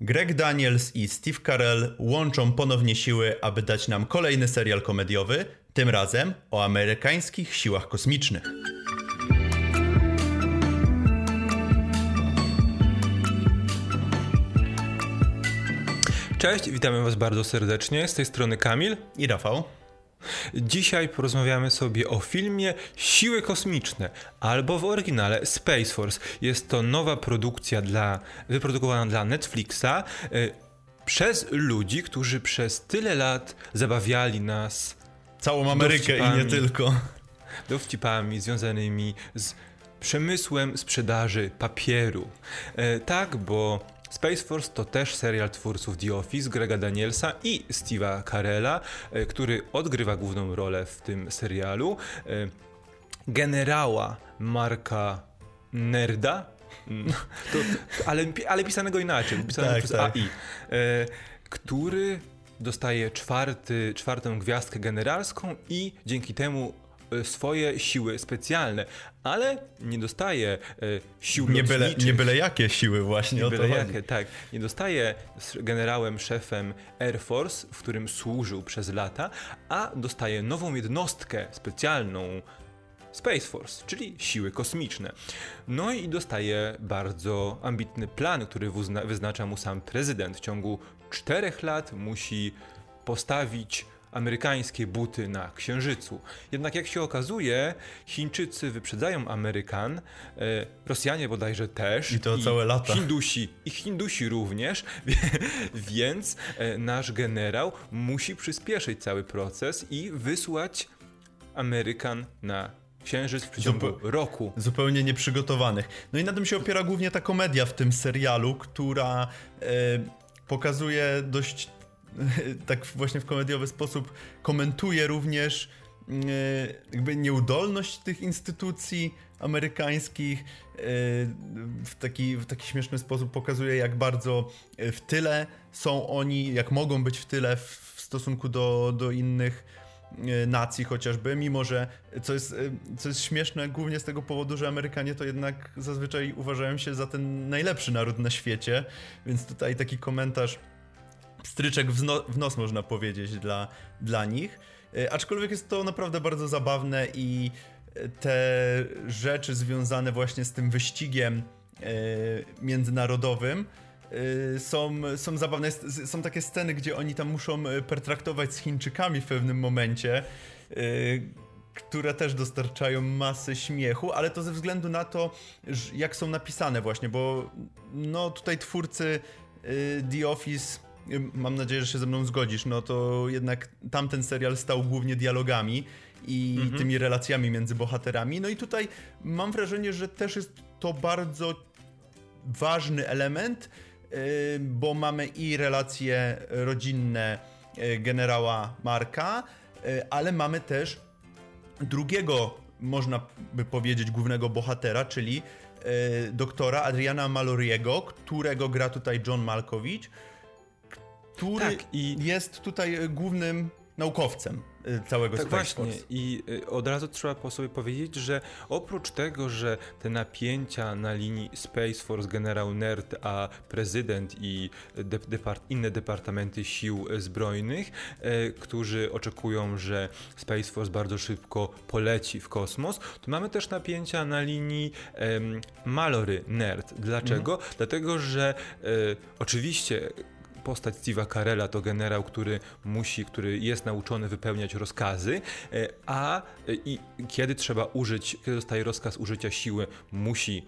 Greg Daniels i Steve Carell łączą ponownie siły, aby dać nam kolejny serial komediowy, tym razem o amerykańskich siłach kosmicznych. Cześć, witamy Was bardzo serdecznie. Z tej strony Kamil i Rafał. Dzisiaj porozmawiamy sobie o filmie Siły Kosmiczne, albo w oryginale Space Force. Jest to nowa produkcja dla, wyprodukowana dla Netflixa y, przez ludzi, którzy przez tyle lat zabawiali nas całą Amerykę i nie tylko dowcipami związanymi z przemysłem sprzedaży papieru. Y, tak, bo Space Force to też serial twórców The Office, Grega Danielsa i Steve'a Carella, e, który odgrywa główną rolę w tym serialu. E, generała Marka Nerda, mm, to, ale, ale pisanego inaczej, pisanego tak, przez tak. AI, e, który dostaje czwarty, czwartą gwiazdkę generalską i dzięki temu swoje siły specjalne, ale nie dostaje e, sił nie byle, nie byle jakie siły właśnie, nie byle jakie, tak. Nie dostaje z generałem, szefem Air Force, w którym służył przez lata, a dostaje nową jednostkę specjalną Space Force, czyli siły kosmiczne. No i dostaje bardzo ambitny plan, który wyznacza mu sam prezydent. W ciągu czterech lat musi postawić amerykańskie buty na Księżycu. Jednak jak się okazuje, Chińczycy wyprzedzają Amerykan, e, Rosjanie bodajże też. I to i całe lata. Hindusi, I Hindusi również, więc e, nasz generał musi przyspieszyć cały proces i wysłać Amerykan na Księżyc w przeciągu Zupe roku. Zupełnie nieprzygotowanych. No i na tym się opiera głównie ta komedia w tym serialu, która e, pokazuje dość tak właśnie w komediowy sposób komentuje również e, jakby nieudolność tych instytucji amerykańskich e, w taki, w taki śmieszny sposób pokazuje, jak bardzo w tyle są oni, jak mogą być w tyle w stosunku do, do innych e, nacji chociażby, mimo że co jest, co jest śmieszne głównie z tego powodu, że Amerykanie to jednak zazwyczaj uważają się za ten najlepszy naród na świecie, więc tutaj taki komentarz stryczek w, no, w nos, można powiedzieć, dla, dla nich. E, aczkolwiek jest to naprawdę bardzo zabawne i e, te rzeczy związane właśnie z tym wyścigiem e, międzynarodowym są, są zabawne. Są takie sceny, gdzie oni tam muszą pertraktować z Chińczykami w pewnym momencie, które też dostarczają masy śmiechu, ale to ze względu na to, jak są napisane właśnie, bo no tutaj twórcy The Office mam nadzieję, że się ze mną zgodzisz, no to jednak tamten serial stał głównie dialogami i mhm. tymi relacjami między bohaterami. No i tutaj mam wrażenie, że też jest to bardzo ważny element, y, bo mamy i relacje rodzinne y, generała Marka, y, ale mamy też drugiego, można by powiedzieć, głównego bohatera, czyli doktora Adriana Maloriego, którego gra tutaj John Malkowicz, który tak, i... jest tutaj głównym naukowcem y, całego tak Space właśnie i y, od razu trzeba po sobie powiedzieć, że oprócz tego, że te napięcia na linii Space Force, generał Nerd, a prezydent i de depart inne departamenty sił zbrojnych, e, którzy oczekują, że Space Force bardzo szybko poleci w kosmos, to mamy też napięcia na linii e, Malory Nerd. Dlaczego? Mhm. Dlatego, że e, oczywiście postać Steve'a Carella to generał, który musi, który jest nauczony wypełniać rozkazy, e, a e, i kiedy trzeba użyć, kiedy dostaje rozkaz użycia siły, musi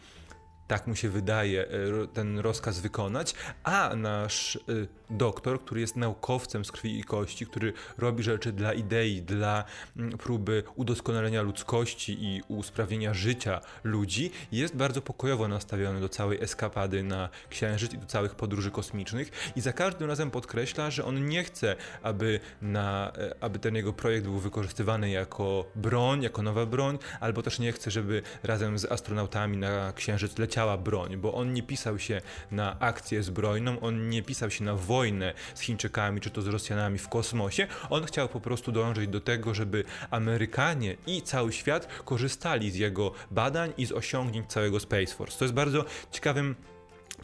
tak mu się wydaje, e, ten rozkaz wykonać, a nasz e, doktor, który jest naukowcem z krwi i kości, który robi rzeczy dla idei, dla mm, próby udoskonalenia ludzkości i usprawnienia życia ludzi, jest bardzo pokojowo nastawiony do całej eskapady na Księżyc i do całych podróży kosmicznych. I za każdym razem podkreśla, że on nie chce, aby, na, e, aby ten jego projekt był wykorzystywany jako broń, jako nowa broń, albo też nie chce, żeby razem z astronautami na Księżyc leciał leciała broń, bo on nie pisał się na akcję zbrojną, on nie pisał się na wojnę z Chińczykami czy to z Rosjanami w kosmosie. On chciał po prostu dążyć do tego, żeby Amerykanie i cały świat korzystali z jego badań i z osiągnięć całego Space Force. To jest bardzo ciekawym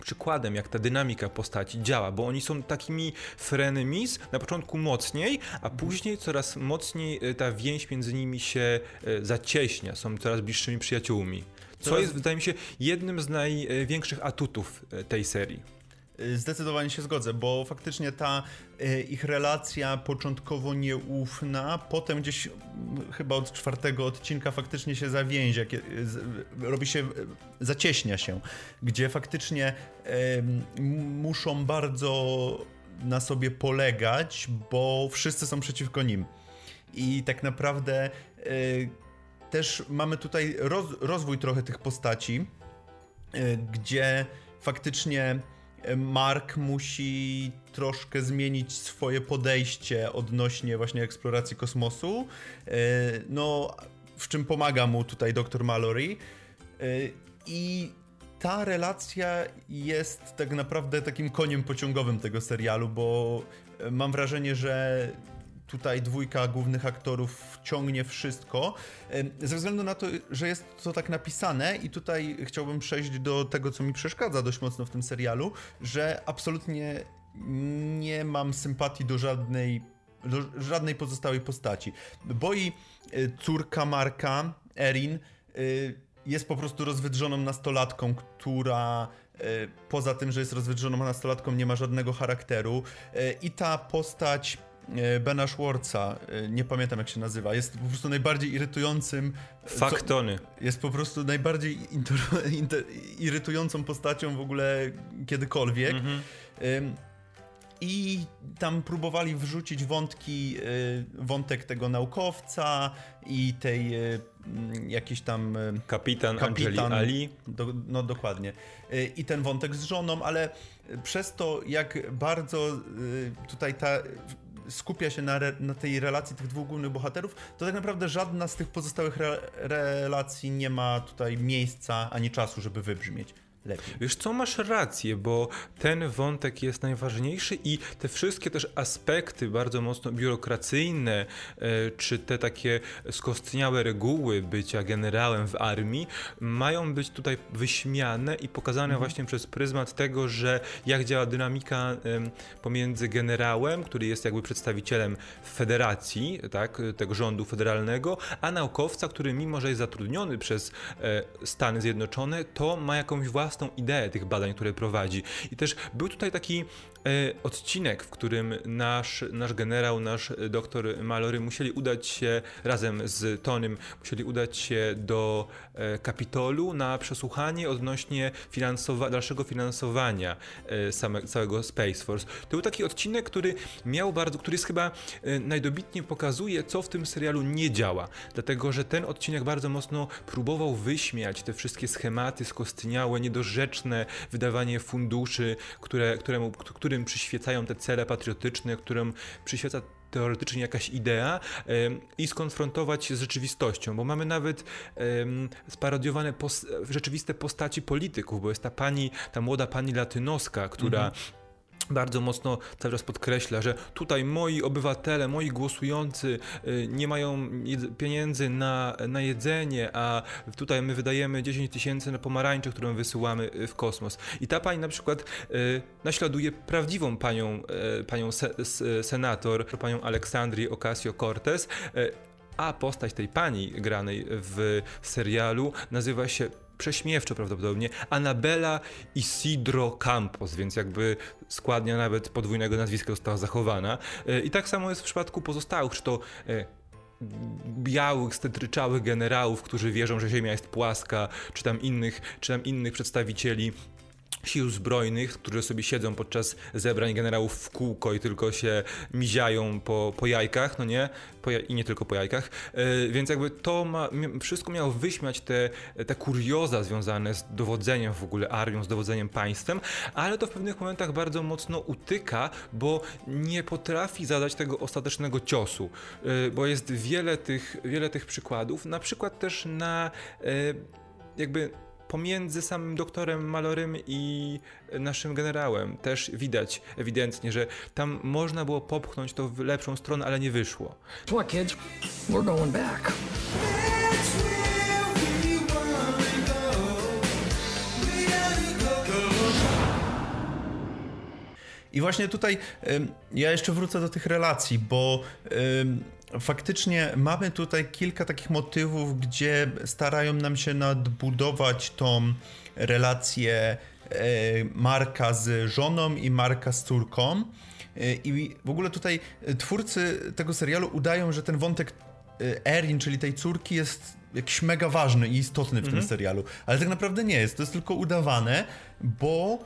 przykładem, jak ta dynamika postaci działa, bo oni są takimi frenemies, na początku mocniej, a później coraz mocniej e, ta więź między nimi się e, zacieśnia, są coraz bliższymi przyjaciółmi. Co jest, wydaje mi się, jednym z największych atutów e, tej serii. Y, zdecydowanie się zgodzę, bo faktycznie ta y, ich relacja początkowo nieufna, potem gdzieś chyba od czwartego odcinka faktycznie się zawięzie, robi się, zacieśnia się, gdzie faktycznie muszą bardzo na sobie polegać, bo wszyscy są przeciwko nim. I tak naprawdę też mamy tutaj roz, rozwój trochę tych postaci, gdzie faktycznie Mark musi troszkę zmienić swoje podejście odnośnie właśnie eksploracji kosmosu. E, no, w czym pomaga mu tutaj dr Mallory. E, I ta relacja jest tak naprawdę takim koniem pociągowym tego serialu, bo mam wrażenie, że tutaj dwójka głównych aktorów ciągnie wszystko, ze względu na to, że jest to tak napisane i tutaj chciałbym przejść do tego, co mi przeszkadza dość mocno w tym serialu, że absolutnie nie mam sympatii do żadnej, do żadnej pozostałej postaci. Boi e, córka Marka, Erin, e, jest po prostu rozwydrzoną nastolatką, która e, poza tym, że jest rozwydrzoną nastolatką, nie ma żadnego charakteru i ta postać Bena Schwartza, e, nie pamiętam jak się nazywa, jest po prostu najbardziej irytującym... E, Faktony. Jest po prostu najbardziej inter, inter, irytującą postacią w ogóle kiedykolwiek. Mhm. I tam próbowali wrzucić wątki, wątek tego naukowca i tej jakiś tam... Kapitan, kapitan Ali. Do, no dokładnie. I ten wątek z żoną, ale przez to jak bardzo tutaj ta skupia się na, re, na, tej relacji tych dwóch głównych bohaterów, to tak naprawdę żadna z tych pozostałych re, relacji nie ma tutaj miejsca ani czasu, żeby wybrzmieć lepiej. Wiesz co, masz rację, bo ten wątek jest najważniejszy i te wszystkie też aspekty bardzo mocno biurokracyjne, e, czy te takie skostniałe reguły bycia generałem w armii mają być tutaj wyśmiane i pokazane mhm. właśnie przez pryzmat tego, że jak działa dynamika pomiędzy generałem, który jest jakby przedstawicielem federacji, tak, tego rządu federalnego, a naukowca, który mimo, że jest zatrudniony przez e, Stany Zjednoczone, to ma jakąś własną własną ideę tych badań, które prowadzi. I też był tutaj taki odcinek, w którym nasz, nasz generał, nasz doktor Mallory musieli udać się razem z Tonym, musieli udać się do e, Kapitolu na przesłuchanie odnośnie finansowa dalszego finansowania e, same, całego Space Force. To był taki odcinek, który miał bardzo, który jest chyba najdobitniej pokazuje, co w tym serialu nie działa. Dlatego, że ten odcinek bardzo mocno próbował wyśmiać te wszystkie schematy skostniałe, niedorzeczne wydawanie funduszy, które, któremu, który którym przyświecają te cele patriotyczne, którym przyświeca teoretycznie jakaś idea i skonfrontować z rzeczywistością, bo mamy nawet sparodiowane pos rzeczywiste postaci polityków, bo jest ta pani, ta młoda pani latynoska, która mhm bardzo mocno cały czas podkreśla, że tutaj moi obywatele, moi głosujący y, nie mają pieniędzy na, na jedzenie, a tutaj my wydajemy 10 tysięcy na pomarańcze, którą wysyłamy y, w kosmos. I ta pani na przykład y, naśladuje prawdziwą panią, panią se, senator, panią Aleksandrii Ocasio-Cortez, a postać tej pani granej w serialu nazywa się prześmiewczo prawdopodobnie, Anabela Isidro Campos, więc jakby składnia nawet podwójnego nazwiska została zachowana. E, I tak samo jest w przypadku pozostałych, czy to e, białych, stetryczałych generałów, którzy wierzą, że Ziemia jest płaska, czy tam innych, czy tam innych przedstawicieli sił zbrojnych, które sobie siedzą podczas zebrań generałów w kółko i tylko się miziają po, po jajkach, no nie? Po, I nie tylko po jajkach. Yy, więc jakby to ma, wszystko miało wyśmiać te, te kurioza związane z dowodzeniem w ogóle armią, z dowodzeniem państwem, ale to w pewnych momentach bardzo mocno utyka, bo nie potrafi zadać tego ostatecznego ciosu, yy, bo jest wiele tych, wiele tych przykładów, na przykład też na yy, jakby pomiędzy samym doktorem Malorym i naszym generałem też widać ewidentnie, że tam można było popchnąć to w lepszą stronę, ale nie wyszło. What kids? We're going back. I właśnie tutaj ja jeszcze wrócę do tych relacji, bo faktycznie mamy tutaj kilka takich motywów, gdzie starają nam się nadbudować tą relację e, Marka z żoną i Marka z córką. E, I w ogóle tutaj twórcy tego serialu udają, że ten wątek e, Erin, czyli tej córki, jest jakiś mega ważny i istotny w mhm. tym serialu. Ale tak naprawdę nie jest. To jest tylko udawane, bo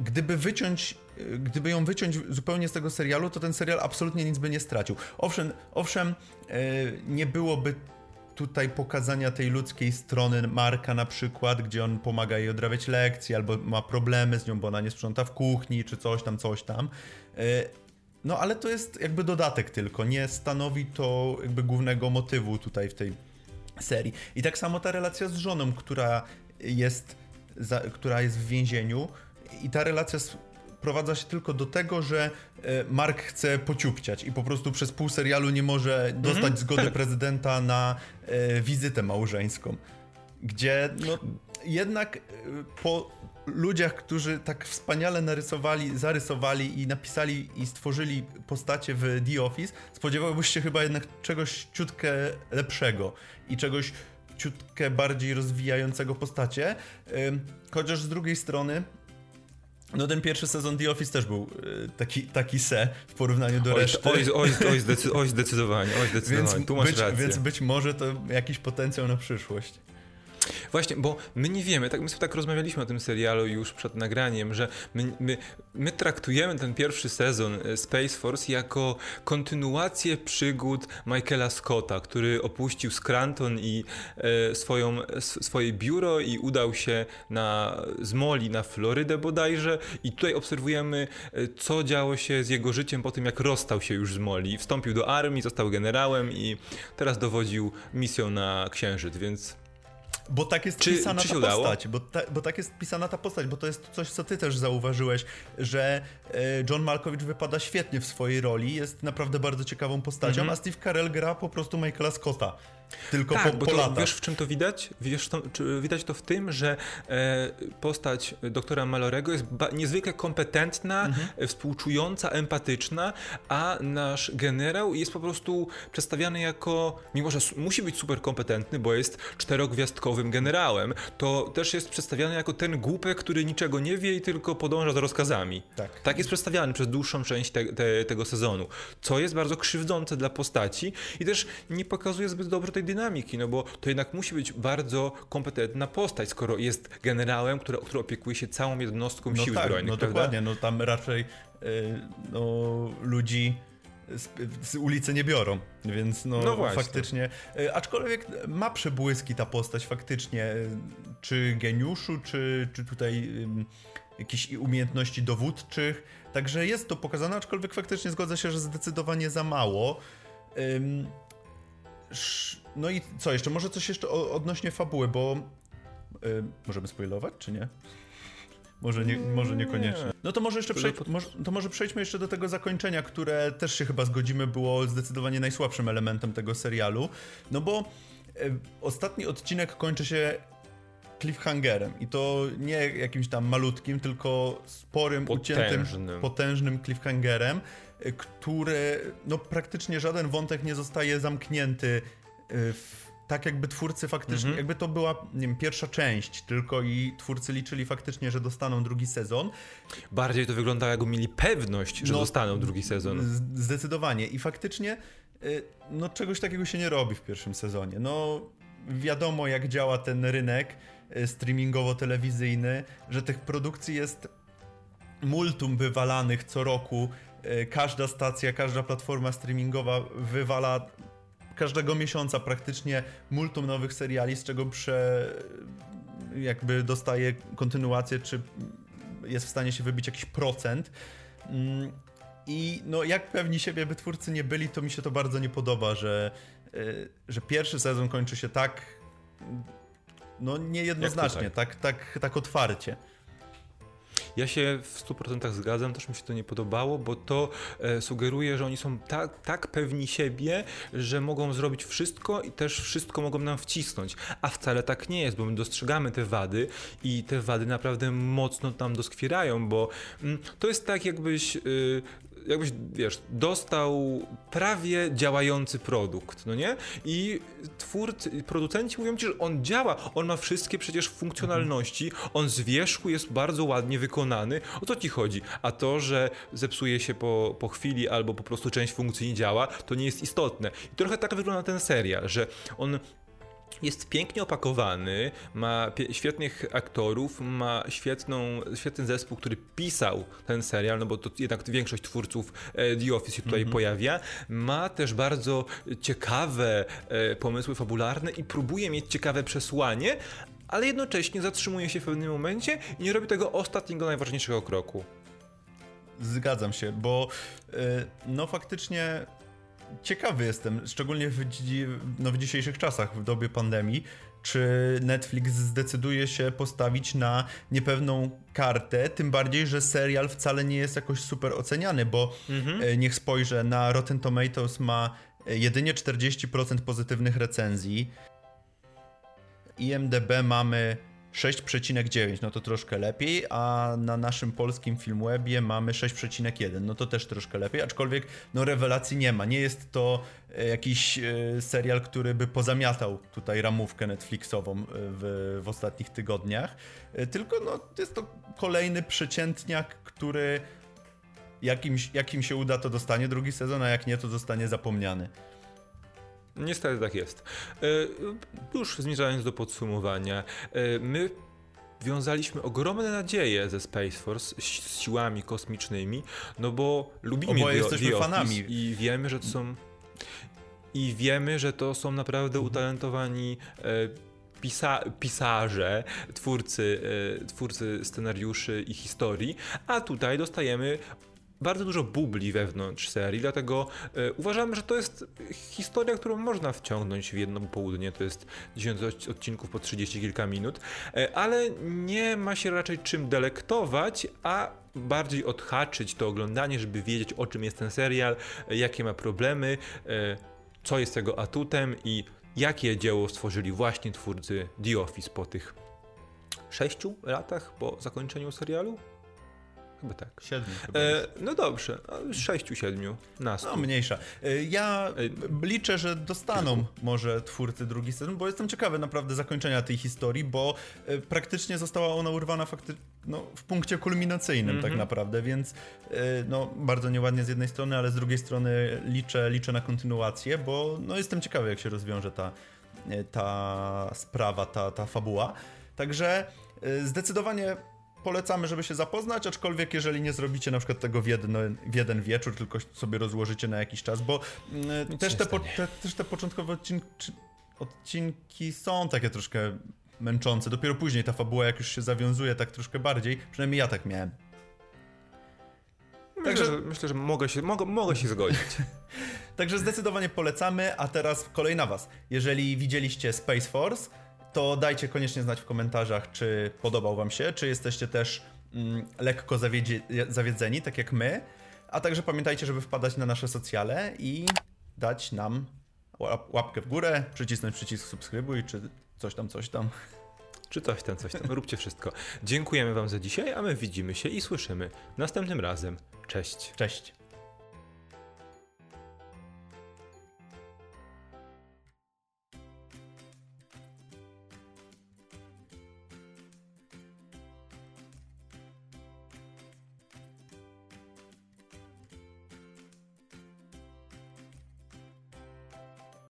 gdyby wyciąć gdyby ją wyciąć zupełnie z tego serialu, to ten serial absolutnie nic by nie stracił. Owszem, owszem e, nie byłoby tutaj pokazania tej ludzkiej strony Marka na przykład, gdzie on pomaga jej odrabiać lekcje, albo ma problemy z nią, bo ona nie sprząta w kuchni, czy coś tam, coś tam. E, no ale to jest jakby dodatek tylko, nie stanowi to jakby głównego motywu tutaj w tej serii. I tak samo ta relacja z żoną, która jest, za, która jest w więzieniu i ta relacja sprowadza się tylko do tego, że e, Mark chce pociupciać i po prostu przez pół serialu nie może dostać mhm, zgody tak. prezydenta na e, wizytę małżeńską. Gdzie no, jednak e, po ludziach, którzy tak wspaniale narysowali, zarysowali i napisali i stworzyli postacie w The Office, spodziewałbyś się chyba jednak czegoś ciutkę lepszego i czegoś ciutkę bardziej rozwijającego postacie. Chociaż z drugiej strony no ten pierwszy sezon The Office też był y, taki, taki se w porównaniu do oj, reszty. Oj, oj, oj, zdecy oj zdecydowanie, oj zdecydowanie, więc tu masz być, rację. Więc być może to jakiś potencjał na przyszłość. Właśnie, bo my nie wiemy, tak, my sobie tak rozmawialiśmy o tym serialu już przed nagraniem, że my, my, my traktujemy ten pierwszy sezon e, Space Force jako kontynuację przygód Michaela Scotta, który opuścił Scranton i e, swoją, swoje biuro i udał się na, z Moli na Florydę bodajże i tutaj obserwujemy, e, co działo się z jego życiem po tym, jak rozstał się już z Moli. Wstąpił do armii, został generałem i teraz dowodził misją na Księżyc, więc bo tak jest czy, pisana czy ta udało? postać, bo, ta, bo tak jest pisana ta postać, bo to jest coś, co ty też zauważyłeś, że e, John Malkovich wypada świetnie w swojej roli, jest naprawdę bardzo ciekawą postacią, mm -hmm. a Steve Carell gra po prostu Michaela Scotta. Tylko tak, po, bo po to, latach. Wiesz w czym to widać? Wiesz, to, widać to w tym, że e, postać doktora Malorego jest niezwykle kompetentna, mhm. Współczująca, empatyczna, a nasz generał jest po prostu przedstawiany jako, mimo że musi być super kompetentny, bo jest czterogwiazdkowym generałem, to też jest przedstawiany jako ten głupek, który niczego nie wie i tylko podąża za rozkazami. Tak, tak jest przedstawiany przez dłuższą część te, te, tego sezonu, co jest bardzo krzywdzące dla postaci i też nie pokazuje zbyt dobrze tej tej dynamiki, no bo to jednak musi być bardzo kompetentna postać, skoro jest generałem, który, który opiekuje się całą jednostką no sił tak, zbrojnych. No prawda? dokładnie, no tam raczej yy, no, ludzi z, z, ulicy nie biorą, więc no, no faktycznie. Yy, aczkolwiek ma przebłyski ta postać faktycznie, czy geniuszu, czy, czy tutaj yy, jakichś umiejętności dowódczych. Także jest to pokazane, aczkolwiek faktycznie zgodzę się, że zdecydowanie za mało. No i co jeszcze? Może coś jeszcze odnośnie fabuły, bo yy, możemy spoilować, czy nie? Może, nie, może niekoniecznie. No to może jeszcze przejdź, może, to może przejdźmy jeszcze do tego zakończenia, które też się chyba zgodzimy było zdecydowanie najsłabszym elementem tego serialu. No bo y, ostatni odcinek kończy się cliffhangerem i to nie jakimś tam malutkim, tylko sporym, potężnym. uciętym, potężnym cliffhangerem, y, który no praktycznie żaden wątek nie zostaje zamknięty y, tak jakby twórcy faktycznie, mhm. jakby to była nie wiem, pierwsza część tylko i twórcy liczyli faktycznie, że dostaną drugi sezon. Bardziej to wyglądało jakby mieli pewność, że no, dostaną drugi sezon. Zdecydowanie i faktycznie y, no czegoś takiego się nie robi w pierwszym sezonie. No wiadomo jak działa ten rynek, E, streamingowo-telewizyjny, że tych produkcji jest multum wywalanych co roku. Każda stacja, każda platforma streamingowa wywala każdego miesiąca praktycznie multum nowych seriali, z czego prze, jakby dostaje kontynuację, czy jest w stanie się wybić jakiś procent. Mm, I no, jak pewni siebie by twórcy nie byli, to mi się to bardzo nie podoba, że, e, że pierwszy sezon kończy się tak no niejednoznacznie, tak, tak, tak otwarcie. Ja się w 100% zgadzam, też mi się to nie podobało, bo to e, sugeruje, że oni są tak, tak pewni siebie, że mogą zrobić wszystko i też wszystko mogą nam wcisnąć. A wcale tak nie jest, bo my dostrzegamy te wady i te wady naprawdę mocno nam doskwierają, bo mm, to jest tak, jakbyś. Y, jakbyś, wiesz, dostał prawie działający produkt, no nie? I twórcy, producenci mówią ci, że on działa, on ma wszystkie przecież funkcjonalności, on z wierzchu jest bardzo ładnie wykonany. O co ci chodzi? A to, że zepsuje się po, po chwili albo po prostu część funkcji nie działa, to nie jest istotne. I trochę tak wygląda ten serial, że on jest pięknie opakowany, ma świetnych aktorów, ma świetną, świetny zespół, który pisał ten serial, no bo to jednak większość twórców e, The Office się tutaj mm -hmm. pojawia. Ma też bardzo ciekawe e, pomysły fabularne i próbuje mieć ciekawe przesłanie, ale jednocześnie zatrzymuje się w pewnym momencie i nie robi tego ostatniego, najważniejszego kroku. Zgadzam się, bo e, no faktycznie ciekawy jestem, szczególnie w, no, w dzisiejszych czasach, w dobie pandemii, czy Netflix zdecyduje się postawić na niepewną kartę, tym bardziej, że serial wcale nie jest jakoś super oceniany, bo mhm. E, niech spojrzę, na Rotten Tomatoes ma e, jedynie 40% pozytywnych recenzji. IMDB mamy 6,9, no to troszkę lepiej, a na naszym polskim Filmwebie mamy 6,1, no to też troszkę lepiej, aczkolwiek no rewelacji nie ma. Nie jest to e, jakiś e, serial, który by pozamiatał tutaj ramówkę Netflixową e, w, w ostatnich tygodniach, tylko no jest to kolejny przeciętniak, który jakimś, jakim się uda to dostanie drugi sezon, a jak nie to zostanie zapomniany. Niestety tak jest. E, już zmierzając do podsumowania, e, my wiązaliśmy ogromne nadzieje ze Space Force z siłami kosmicznymi, no bo lubimy Oboje jesteśmy The fanami. i wiemy, że to są i wiemy, że to są naprawdę utalentowani e, pisa pisarze, twórcy, twórcy scenariuszy i historii, a tutaj dostajemy bardzo dużo bubli wewnątrz serii, dlatego e, uważamy, że to jest historia, którą można wciągnąć w jedno południe. To jest 10 odcinków po 30 kilka minut, e, ale nie ma się raczej czym delektować, a bardziej odhaczyć to oglądanie, żeby wiedzieć o czym jest ten serial, e, jakie ma problemy, co jest jego atutem i jakie dzieło stworzyli właśnie twórcy The Office po tych sześciu latach po zakończeniu serialu. Chyba tak. Siedmiu. E, no dobrze, sześciu, siedmiu, na No mniejsza. E, ja e, liczę, że dostaną może twórcy drugi sezon, bo jestem ciekawy naprawdę zakończenia tej historii, bo e, praktycznie została ona urwana fakty no, w punkcie kulminacyjnym mm -hmm. tak mhm. naprawdę, więc no, bardzo nieładnie z jednej strony, ale z drugiej strony liczę, liczę na kontynuację, bo no, jestem ciekawy jak się rozwiąże ta, ta sprawa, ta, ta fabuła. Także zdecydowanie polecamy, żeby się zapoznać, aczkolwiek jeżeli nie zrobicie na przykład tego w, jedno, w jeden wieczór, tylko sobie rozłożycie na jakiś czas, bo mm, też te, po, te, też te początkowe odcinki, odcinki są takie troszkę męczące. Dopiero później ta fabuła, jak już się zawiązuje tak troszkę bardziej, przynajmniej ja tak miałem. Myślę, Także... że, myślę, że mogę się, mogę, mogę się zgodzić. Także zdecydowanie polecamy, a teraz kolej na was. Jeżeli widzieliście Space Force, to dajcie koniecznie znać w komentarzach, czy podobał Wam się, czy jesteście też mm, lekko zawiedzie, zawiedzeni, tak jak my. A także pamiętajcie, żeby wpadać na nasze socjale i dać nam łapkę w górę, przycisnąć przycisk subskrybuj, czy coś tam, coś tam. Czy coś tam, coś tam. Róbcie wszystko. Dziękujemy Wam za dzisiaj, a my widzimy się i słyszymy następnym razem. Cześć. Cześć.